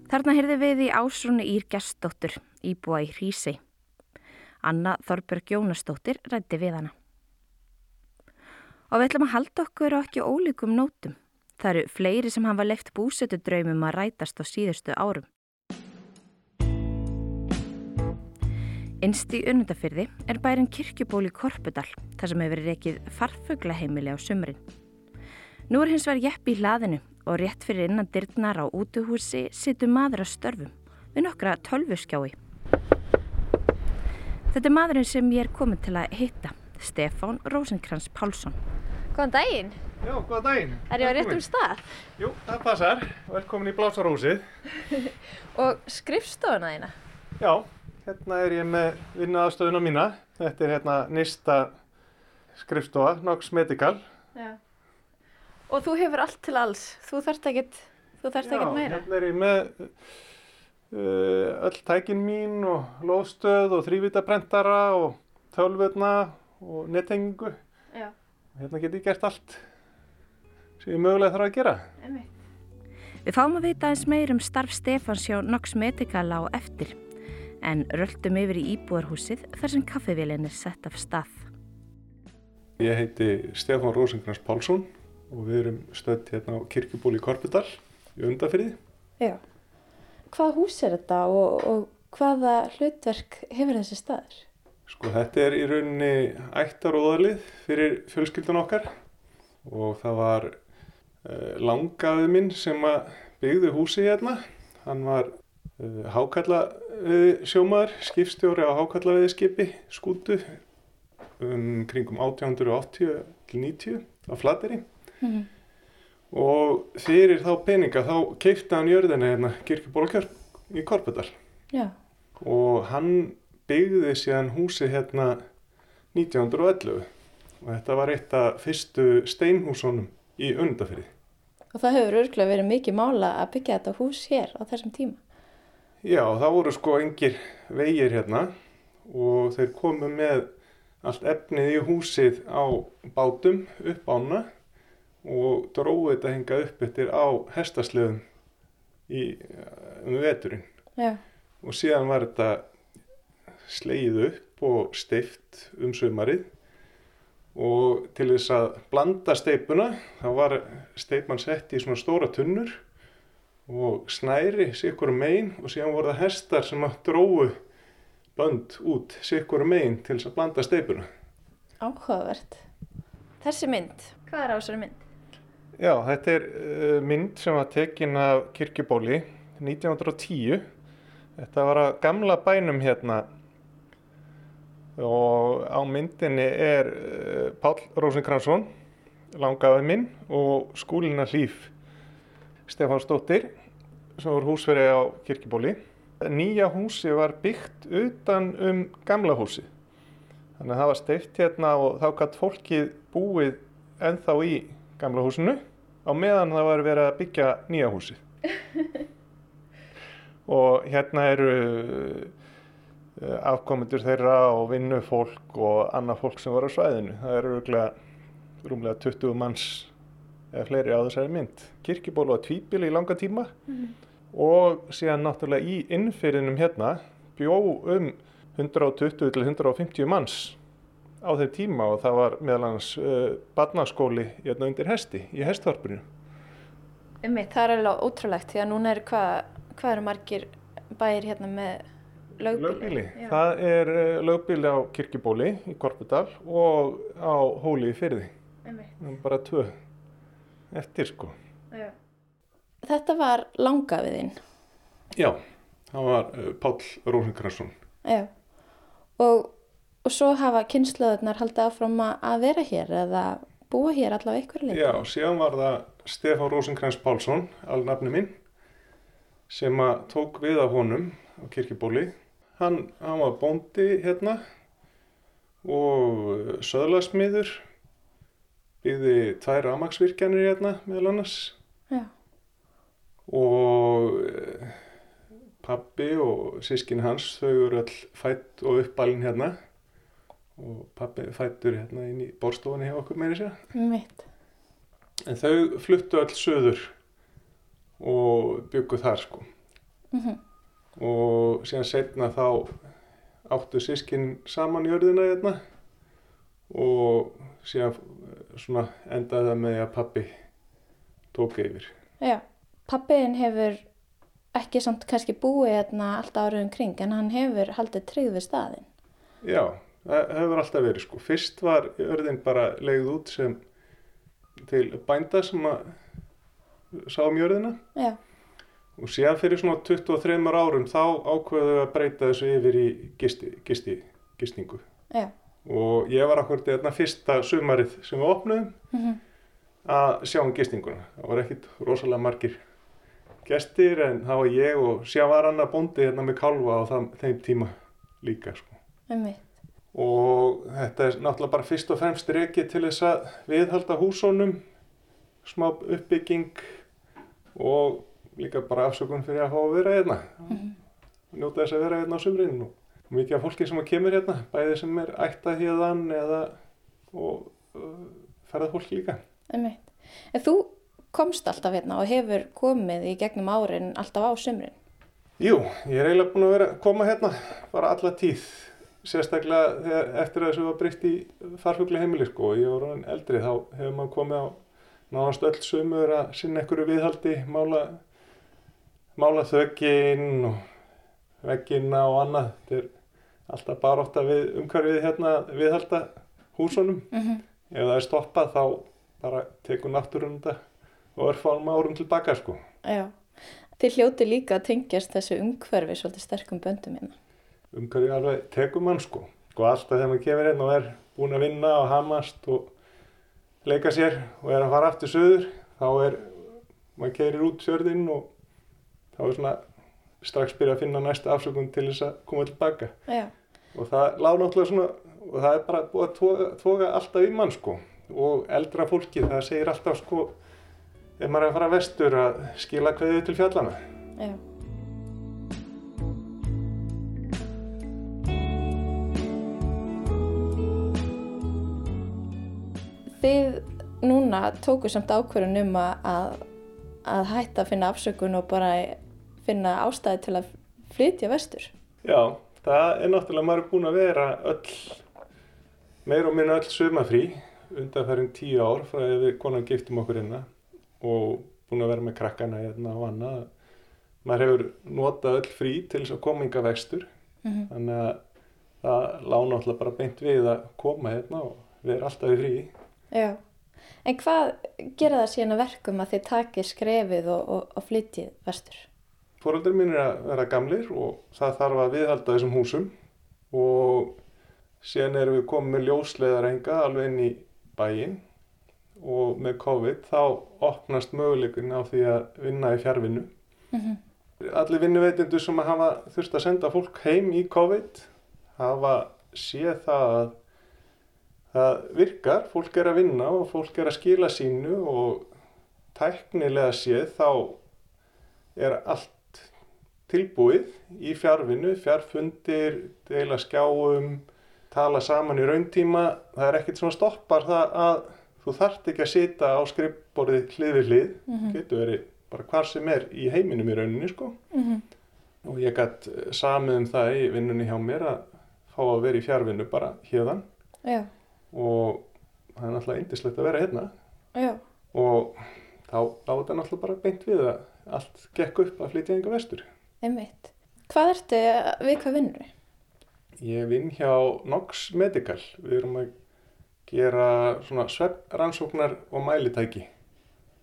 Þarna heyrði við í ásrunu Ír Gerstóttur, íbúa í Hrísi. Anna Þorberg Jónastóttir rætti við hana og við ætlum að halda okkur á ekki ólíkum nótum. Það eru fleiri sem hafa leift búsetu draumum að rætast á síðustu árum. Innst í unnundafyrði er bærin kirkjuból í Korpudal, þar sem hefur rekið farfuglaheimili á sumrin. Nú er hins vegar jeppi í hlaðinu og rétt fyrir innan dyrnar á útuhúsi situr maður að störfum við nokkra tölvuskjái. Þetta er maðurinn sem ég er komin til að hitta, Stefán Rósenkrans Pálsson. Góðan daginn. Já, góðan daginn. Er ég á réttum stað? Jú, það passar. Velkomin í Blásarhúsið. og skrifstofuna þína? Já, hérna er ég með vinnuðarstöðuna mína. Þetta er hérna nýsta skrifstofa, Nox Medical. Já. Og þú hefur allt til alls. Þú þarft ekkert, þú þarft ekkert meira. Já, hérna er ég með uh, öll tækin mín og lóðstöð og þrývitaprentara og tölvurna og nettengingu. Já hérna get ég gert allt sem ég mögulega þarf að gera. Við fáum að vita eins meir um starf Stefans hjá Nox Medical á eftir en röldum yfir í íbúarhúsið þar sem kaffevélin er sett af stað. Ég heiti Stefán Rósengrans Pálsson og við erum stödd hérna á Kirkjubóli Korpudal í Undafriði. Já. Hvað hús er þetta og, og hvaða hlutverk hefur þessi staður? Sko þetta er í rauninni ættaróðalið fyrir fjölskyldun okkar og það var uh, langaðið minn sem byggði húsi hérna. Hann var uh, hákallaviði sjómaður, skipstjóri á hákallaviði skipi, skútu um kringum 1880-90 á Flateri. Mm -hmm. Og fyrir þá peninga þá keipti hann jörðina hérna kirkibólkjörn í Korpedal. Já. Og hann byggði síðan húsi hérna 1911 og þetta var eitt af fyrstu steinhúsunum í undafyrði. Og það hefur örglega verið mikið mála að byggja þetta hús hér á þessum tíma? Já, það voru sko engir vegir hérna og þeir komu með allt efnið í húsið á bátum upp ána og dróði þetta henga upp eftir á hestasleðum í, um veturinn. Já. Og síðan var þetta sleið upp og steift um sömarið og til þess að blanda steipuna þá var steipan sett í svona stóra tunnur og snæri sikkur megin og síðan voru það hestar sem að dróðu bönd út sikkur meginn til þess að blanda steipuna. Áhugavert. Þessi mynd, hvað er á þessari mynd? Já, þetta er uh, mynd sem var tekin af kirkjubóli 1910. Þetta var að gamla bænum hérna og á myndinni er uh, Pál Rósinkransson, langaðið minn og skúlina hlýf Stefán Stóttir sem voru húsverið á kirkjubóli. Nýja húsi var byggt utan um gamla húsi. Þannig að það var steift hérna og þá gætt fólkið búið ennþá í gamla húsinu á meðan það var verið að byggja nýja húsi. og hérna eru uh, afkomendur þeirra og vinnufólk og annað fólk sem var á svæðinu. Það eru rúmlega 20 manns eða fleiri á þessari mynd. Kirkiból var tvíbili í langa tíma mm. og síðan náttúrulega í innfyrinum hérna bjó um 120 til 150 manns á þeim tíma og það var meðal hans uh, barnaskóli hérna undir hesti í hestvarpinu. Ummitt, það er alveg ótrúlegt því að núna er hvað, hvað eru margir bæir hérna með lögbíli? Lögbíli, það er uh, lögbíli á Kirkibóli í Korpudal og á Hóli í Fyrði. Ummitt. Bara tvö eftir sko. Já. Þetta var langafiðinn? Já, það var uh, Pál Rósenkransson. Já, og, og svo hafa kynnslöðunar haldið áfram að vera hér eða búa hér allavega ykkur leik? Já, síðan var það Stefán Rósenkrans Pálsson, alnafni minn, sem að tók við af honum á kirkibóli. Hann, hann var bóndi hérna og söðlasmiður byggði tvær ramagsvirkjanir hérna meðal annars Já. og eh, pappi og sískin hans þau eru all fætt og uppalinn hérna og pappi fættur hérna inn í borstofunni hjá okkur meiri sér Mitt. en þau fluttu all söður og bygguð þar sko mm -hmm. og síðan setna þá áttu sískin saman jörðina hérna og síðan svona endaði það með að pappi tók yfir. Já, pappiðin hefur ekki samt kannski búið hérna alltaf áriðum kring en hann hefur haldið tryggð við staðin. Já, það hefur alltaf verið sko. Fyrst var örðin bara leið út sem til bænda sem að sá um jörðina Já. og síðan fyrir svona 23 árum þá ákveðu að breyta þessu yfir í gisti, gisti, gistingu. Já og ég var akkurat þetta fyrsta sumarið sem við opnum mm -hmm. að sjá um gistinguna það var ekkit rosalega margir gestir en það var ég og síðan var hann að bondi hérna með kalva á það, þeim tíma líka sko. Og þetta er náttúrulega bara fyrst og fremst reiki til þess að viðhalda húsónum smá uppbygging og líka bara afsökun fyrir að fá að vera hérna mm -hmm. njóta þess að vera hérna á sumrinu mikið af fólki sem kemur hérna, bæði sem er ættað hérðan eða og uh, ferðað fólki líka. Einmitt. En þú komst alltaf hérna og hefur komið í gegnum árin alltaf á sumrin? Jú, ég er eiginlega búin að vera að koma hérna bara alla tíð, sérstaklega þegar, eftir að þessu var breytt í farfugli heimili sko og ég var ráðin eldri þá hefur maður komið á nánast öll sumur að sinna einhverju viðhaldi, mála, mála þögginn og veggina og annað. Þetta er alltaf bara ótt að við umhverfið hérna viðhalda húsunum. Mm -hmm. Ef það er stoppað þá bara tekur náttúrun þetta og er fáum árum tilbaka sko. Já, þið hljóti líka að tengjast þessu umhverfi svolítið sterkum böndum hérna. Umhverfi alveg tekur mann sko. Og alltaf þegar maður kemur inn og er búin að vinna og hamast og leika sér og er að fara aftur söður þá er, maður keirir út fjörðinn og þá er svona strax byrja að finna næsta afsökun til þess að koma tilbaka Já. og það lág náttúrulega svona og það er bara búið að toga, toga alltaf í mann sko og eldra fólki það segir alltaf sko ef maður er að fara vestur að skila hverju til fjallana Já. Þið núna tóku samt ákverðun um að, að hætta að finna afsökun og bara finna ástæði til að flytja vestur? Já, það er náttúrulega er búin að vera öll, meir og minna öll sumafrí undanferðin tíu ár frá að við konan giftum okkur hérna og búin að vera með krakkana hérna og annað. Maður hefur notað öll frí til þess að kominga vestur, mm -hmm. þannig að það lána alltaf bara beint við að koma hérna og við erum alltaf í frí. Já, en hvað gera það síðan að verkum að þið takir skrefið og, og, og flytjið vestur? Fóröldur mín er að vera gamlir og það þarf að viðhalda þessum húsum og síðan erum við komið með ljósleðarenga alveg inn í bæinn og með COVID þá opnast möguleikin á því að vinna í fjárvinnu. Mm -hmm. Allir vinnuveitindu sem hafa þurft að senda fólk heim í COVID hafa séð það að það virkar, fólk er að vinna og fólk er að skila sínu og tæknilega séð þá er allt tilbúið í fjárvinnu, fjárfundir, deila skjáum, tala saman í rauntíma. Það er ekkert sem stoppar það að þú þart ekki að sita á skrifborðið hlið við hlið, mm -hmm. getur verið bara hvar sem er í heiminum í rauninni sko. Mm -hmm. Og ég gætt samið um það í vinnunni hjá mér að fá að vera í fjárvinnu bara hérðan. Já og það er náttúrulega eindislegt að vera hérna Já. og þá láta þetta náttúrulega bara beint við að allt gekk upp að flytja enga vestur Einmitt. Hvað ertu við hvað vinnur við? Ég vinn hjá Nox Medical við erum að gera svona svefnrannsóknar og mælitæki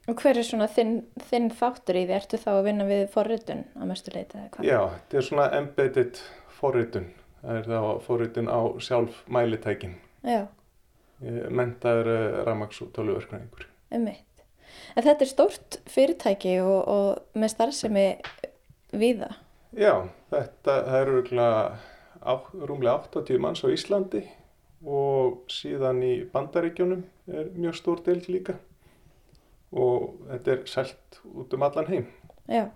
Og hver er svona þinn, þinn þáttur í því? Ertu þá að vinna við forritun á mestu leita eða hvað? Já, þetta er svona embedded forritun það er þá forritun á sjálf mælitækin Já mentaður eh, ramags og tölvuverknæðingur. Ummitt. En þetta er stórt fyrirtæki og, og með starfsemi viða? Já, þetta er rúmlega 80 manns á Íslandi og síðan í bandaríkjónum er mjög stór deild líka og þetta er selt út um allan heim. Já.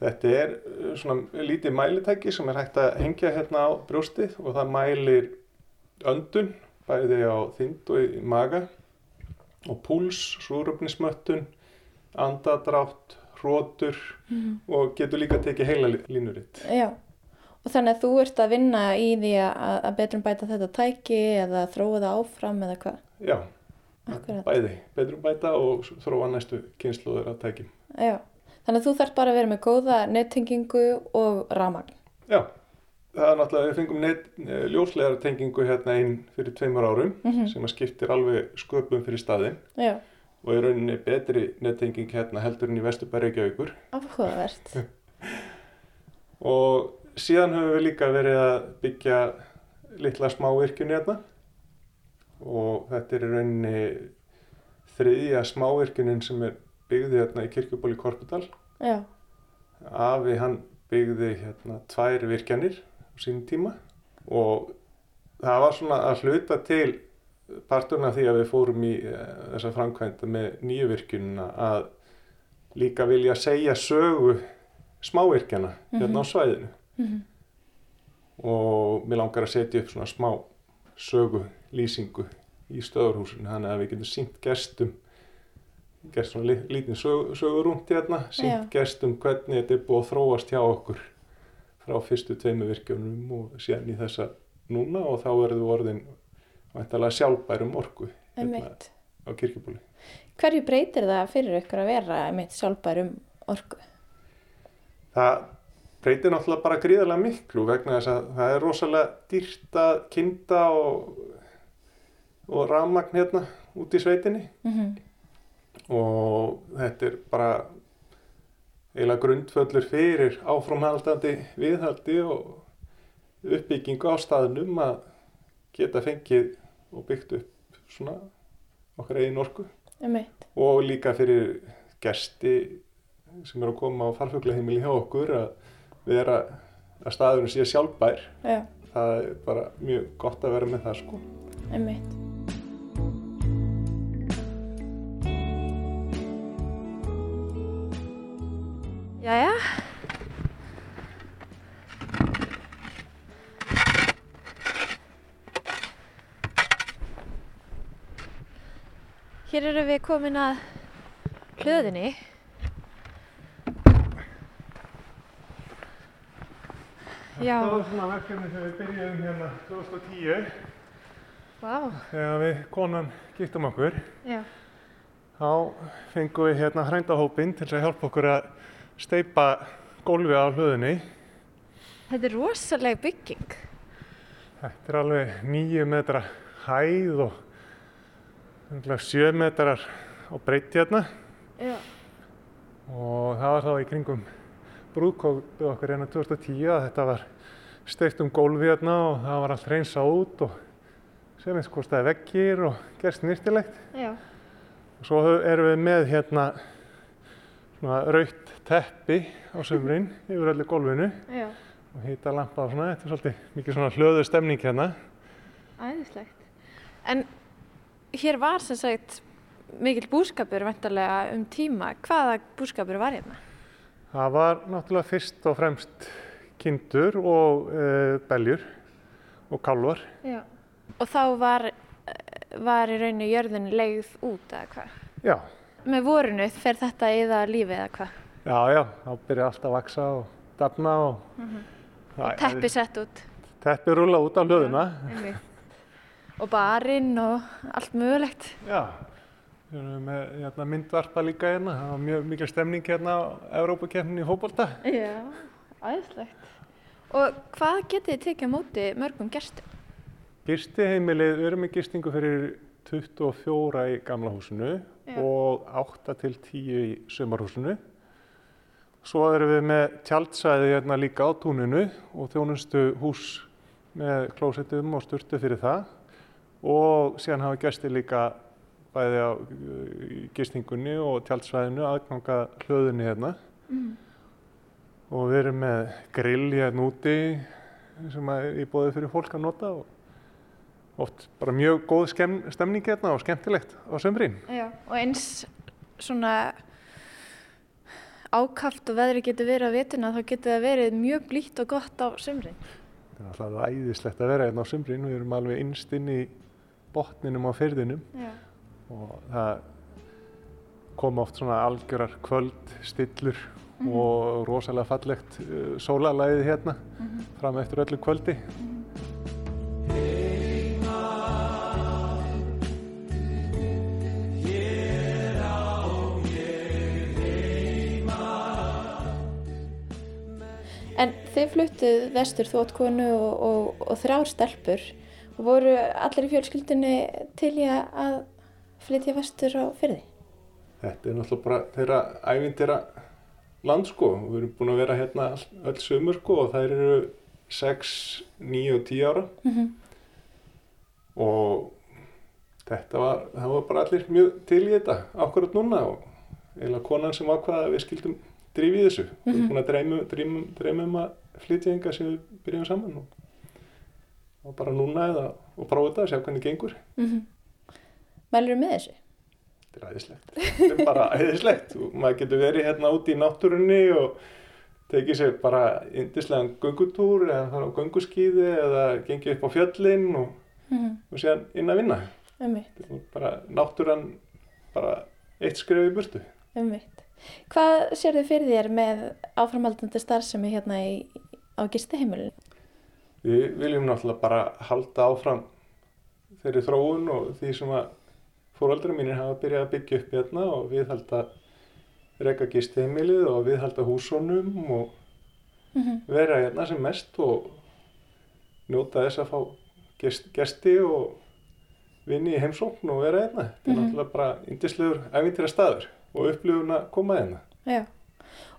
Þetta er eh, svona lítið mælitæki sem er hægt að hengja hérna á brjóstið og það mælir öndun bæði á þynd og í maga og púls, súröfnismöttun, andadrátt, hrótur mm. og getur líka tekið heila línuritt. Já, og þannig að þú ert að vinna í því að, að betrum bæta þetta tæki eða þróa það áfram eða hvað? Já, Akkurat. bæði, betrum bæta og þróa næstu kynsluður að tækjum. Já, þannig að þú þarf bara að vera með góða nettengingu og ramagn. Já það er náttúrulega, við fengum eh, ljóslegartengingu hérna einn fyrir tveimur árum mm -hmm. sem að skiptir alveg sköpum fyrir staðin Já. og er rauninni betri nettenging hérna heldur en í Vesturbæri Reykjavíkur. Afhugavert og síðan höfum við líka verið að byggja litla smá virkjunni hérna. Og þetta er rauninni þriðja smávirkjunin sem er byggði hérna í Kirkjubóli Korpudal. Afi hann byggði hérna tvær virkjanir sín tíma og það var svona að hluta til parturna því að við fórum í uh, þessa framkvæmda með nýjuvirkjununa að líka vilja segja sögu smávirkjana mm -hmm. hérna á mhm. svæðinu mm -hmm. og mér langar að setja upp svona smá sögu lýsingu í stöðurhúsinu þannig að við getum sínt gestum gerst svona sög, sögurúnt hérna sínt gestum hvernig þetta er búið að þróast hjá okkur frá fyrstu tveimu virkjunum og síðan í þessa núna og þá verður orðin væntalega sjálfbærum orgu hérna á kirkjubóli. Hverju breytir það fyrir ykkur að vera með sjálfbærum orgu? Það breytir náttúrulega bara gríðarlega miklu vegna þess að það er rosalega dýrt að kinda og, og rafmagn hérna út í sveitinni mm -hmm. og þetta er bara eiginlega grundföllur fyrir áframhaldandi viðhaldi og uppbyggingu á staðnum að geta fengið og byggt upp svona okkar eigin orku og líka fyrir gersti sem eru að koma á farfuglaheimili hjá okkur að vera að staðunum sé sjálfbær Já. það er bara mjög gott að vera með það sko Einmitt. Hér eru við komin að hlöðinni. Já. Það var svona verkefni sem við byrjuðum hérna 2010. Vá. Wow. Þegar við konan giftum okkur. Já. Þá fengum við hérna hrændahópin til að hjálpa okkur að steipa gólfi á hlöðinni. Þetta er rosalega bygging. Þetta er alveg nýju metra hæð og sjö metrar á breyti hérna. Já. Og það var þá í kringum brúðkópið okkar hérna 2010 að þetta var steikt um gólfi hérna og það var allt reynsa út og sem eins kostiði veggir og gerst nýrtilegt. Já. Og svo erum við með hérna svona raukt teppi á sömurinn yfir öllu gólfinu Já. og hýta lampa og svona. Þetta er svolítið mikið svona hlöðu stemning hérna. Æðislegt. En hér var sem sagt mikill búskapur vendarlega um tíma. Hvaða búskapur var hérna? Það var náttúrulega fyrst og fremst kindur og e, beljur og kálvar. Já. Og þá var, var í rauninu jörðinu leið út eða hvað? Já. Með vorunu fer þetta eða lífið eða hvað? Já, já, þá byrja allt að vaksa og dafna og... Mm -hmm. Og teppi sett út? Teppi rúla út á hlöðuna. Já, og barinn og allt mögulegt? Já. Við erum með hérna, myndvarpa líka hérna, það var mjög mikil stemning hérna á Európa-kemnin í Hóbolta. Já, aðeinslegt. Og hvað getið þið tekið á móti mörgum gestum? Gistiheimilið, við erum með gistingu fyrir 24 í gamla húsinu Já. og 8 til 10 í sömarhúsinu. Svo erum við með tjaldsæði hérna líka á túninu og þjónustu hús með klósettum og sturtu fyrir það og síðan hafa gesti líka bæði á gistingunni og tjaldsvæðinu aðganga hlöðunni hérna mm. og við erum með grill hérna úti sem er í bóði fyrir fólk að nota og oft bara mjög góð stemning hérna og skemmtilegt á sömbrinn. Já, og eins svona ákaft og veðri getur verið á vituna þá getur það verið mjög blítt og gott á sömbrinn. Það er alltaf æðislegt að vera hérna á sömbrinn við erum alveg innst inn í botninum á fyrðinum Já. og það koma oft svona algjörar kvöld, stillur mm -hmm. og rosalega fallegt uh, sólalæðið hérna mm -hmm. fram eftir öllu kvöldi. Mm -hmm. En þið fluttuð vestur þóttkonu og, og, og þrjár stelpur voru allir í fjölskyldinni til ég að flytja vestur á fyrði? Þetta er náttúrulega bara þeirra ævindira land sko. Við erum búin að vera hérna öll sömur sko og þær eru 6, 9 og 10 ára mm -hmm. og þetta var, það var bara allir mjög til í þetta ákvarðat núna og eiginlega konan sem ákvaða að við skildum drifið þessu. Mm -hmm. Við erum búin að dreyma, dreyma, dreyma um að flytja enga sem við byrjum saman og, og bara núna eða og prófa þetta að sjá hvernig gengur. Mm -hmm. Mælur þú með þessu? Þetta er æðislegt. Þetta er bara æðislegt og maður getur verið hérna úti í náttúrunni og tekið sér bara indislegan gungutúr eða gunguskýði eða gengið upp á fjöllin og, -hmm. og séðan inn að vinna. Bara náttúran bara eitt skrif í burtu. Umvitt. Hvað sér þið fyrir þér með áframhaldandi starfsemi hérna í, á gistiheimilinu? Við viljum náttúrulega bara halda áfram þeirri þróun og því sem að fóröldra mínir hafa byrjað að byggja upp hérna og við halda reyka gistiheimilið og við halda húsónum og mm -hmm. vera hérna sem mest og njóta þess að fá gest, gesti og vinni í heimsókn og vera hérna. Þetta er mm -hmm. náttúrulega bara indislegur ævintýra staður og upplifun að koma hérna. Já,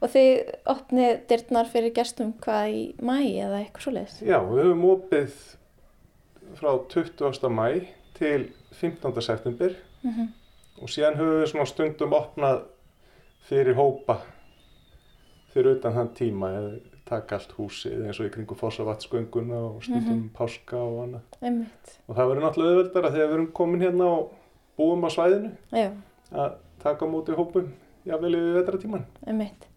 og þið opnið dyrtnar fyrir gestum hvað í mæ eða eitthvað svo leiðis? Já, við höfum opið frá 20. mæ til 15. september mm -hmm. og síðan höfum við svona stundum opnað fyrir hópa fyrir utan þann tíma eða taka allt húsið eins og í kringu fósavatsgönguna og stundum mm -hmm. páska og annað. Einmitt. Og það verður náttúrulega auðveldara þegar við erum komin hérna og búum á svæðinu Já. að taka mútið hópum jável yfir vetratíman. Einmitt.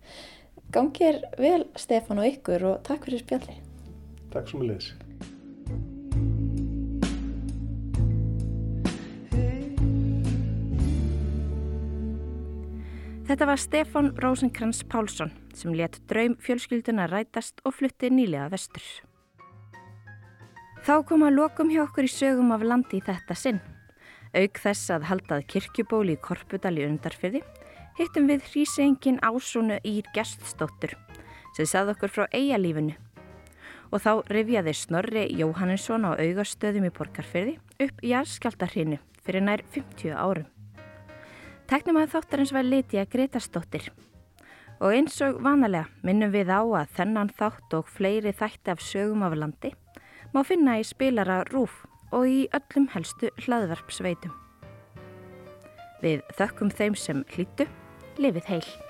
Gangir vel Stefán og ykkur og takk fyrir spjalli. Takk svo mjög leiðis. Þetta var Stefán Rósenkrantz Pálsson sem let draum fjölskylduna rætast og flutti nýlega vestur. Þá kom að lokum hjá okkur í sögum af landi í þetta sinn. Auk þess að haldað kirkjubóli í Korpudal í undarfyrði hittum við hrísengin ásónu Ír Geststóttur sem sað okkur frá eigalífinu. og þá rifjaði Snorri Jóhannesson á augastöðum í Borgarfyrði upp jarðskjáltarhinu fyrir nær 50 árum. Teknum að þáttarins var Lítiða Gretarsdóttir og eins og vanalega minnum við á að þennan þátt og fleiri þætti af sögum af landi má finna í spilara rúf og í öllum helstu hlaðvarpsveitum. Við þökkum þeim sem hlýttu, lifið heil.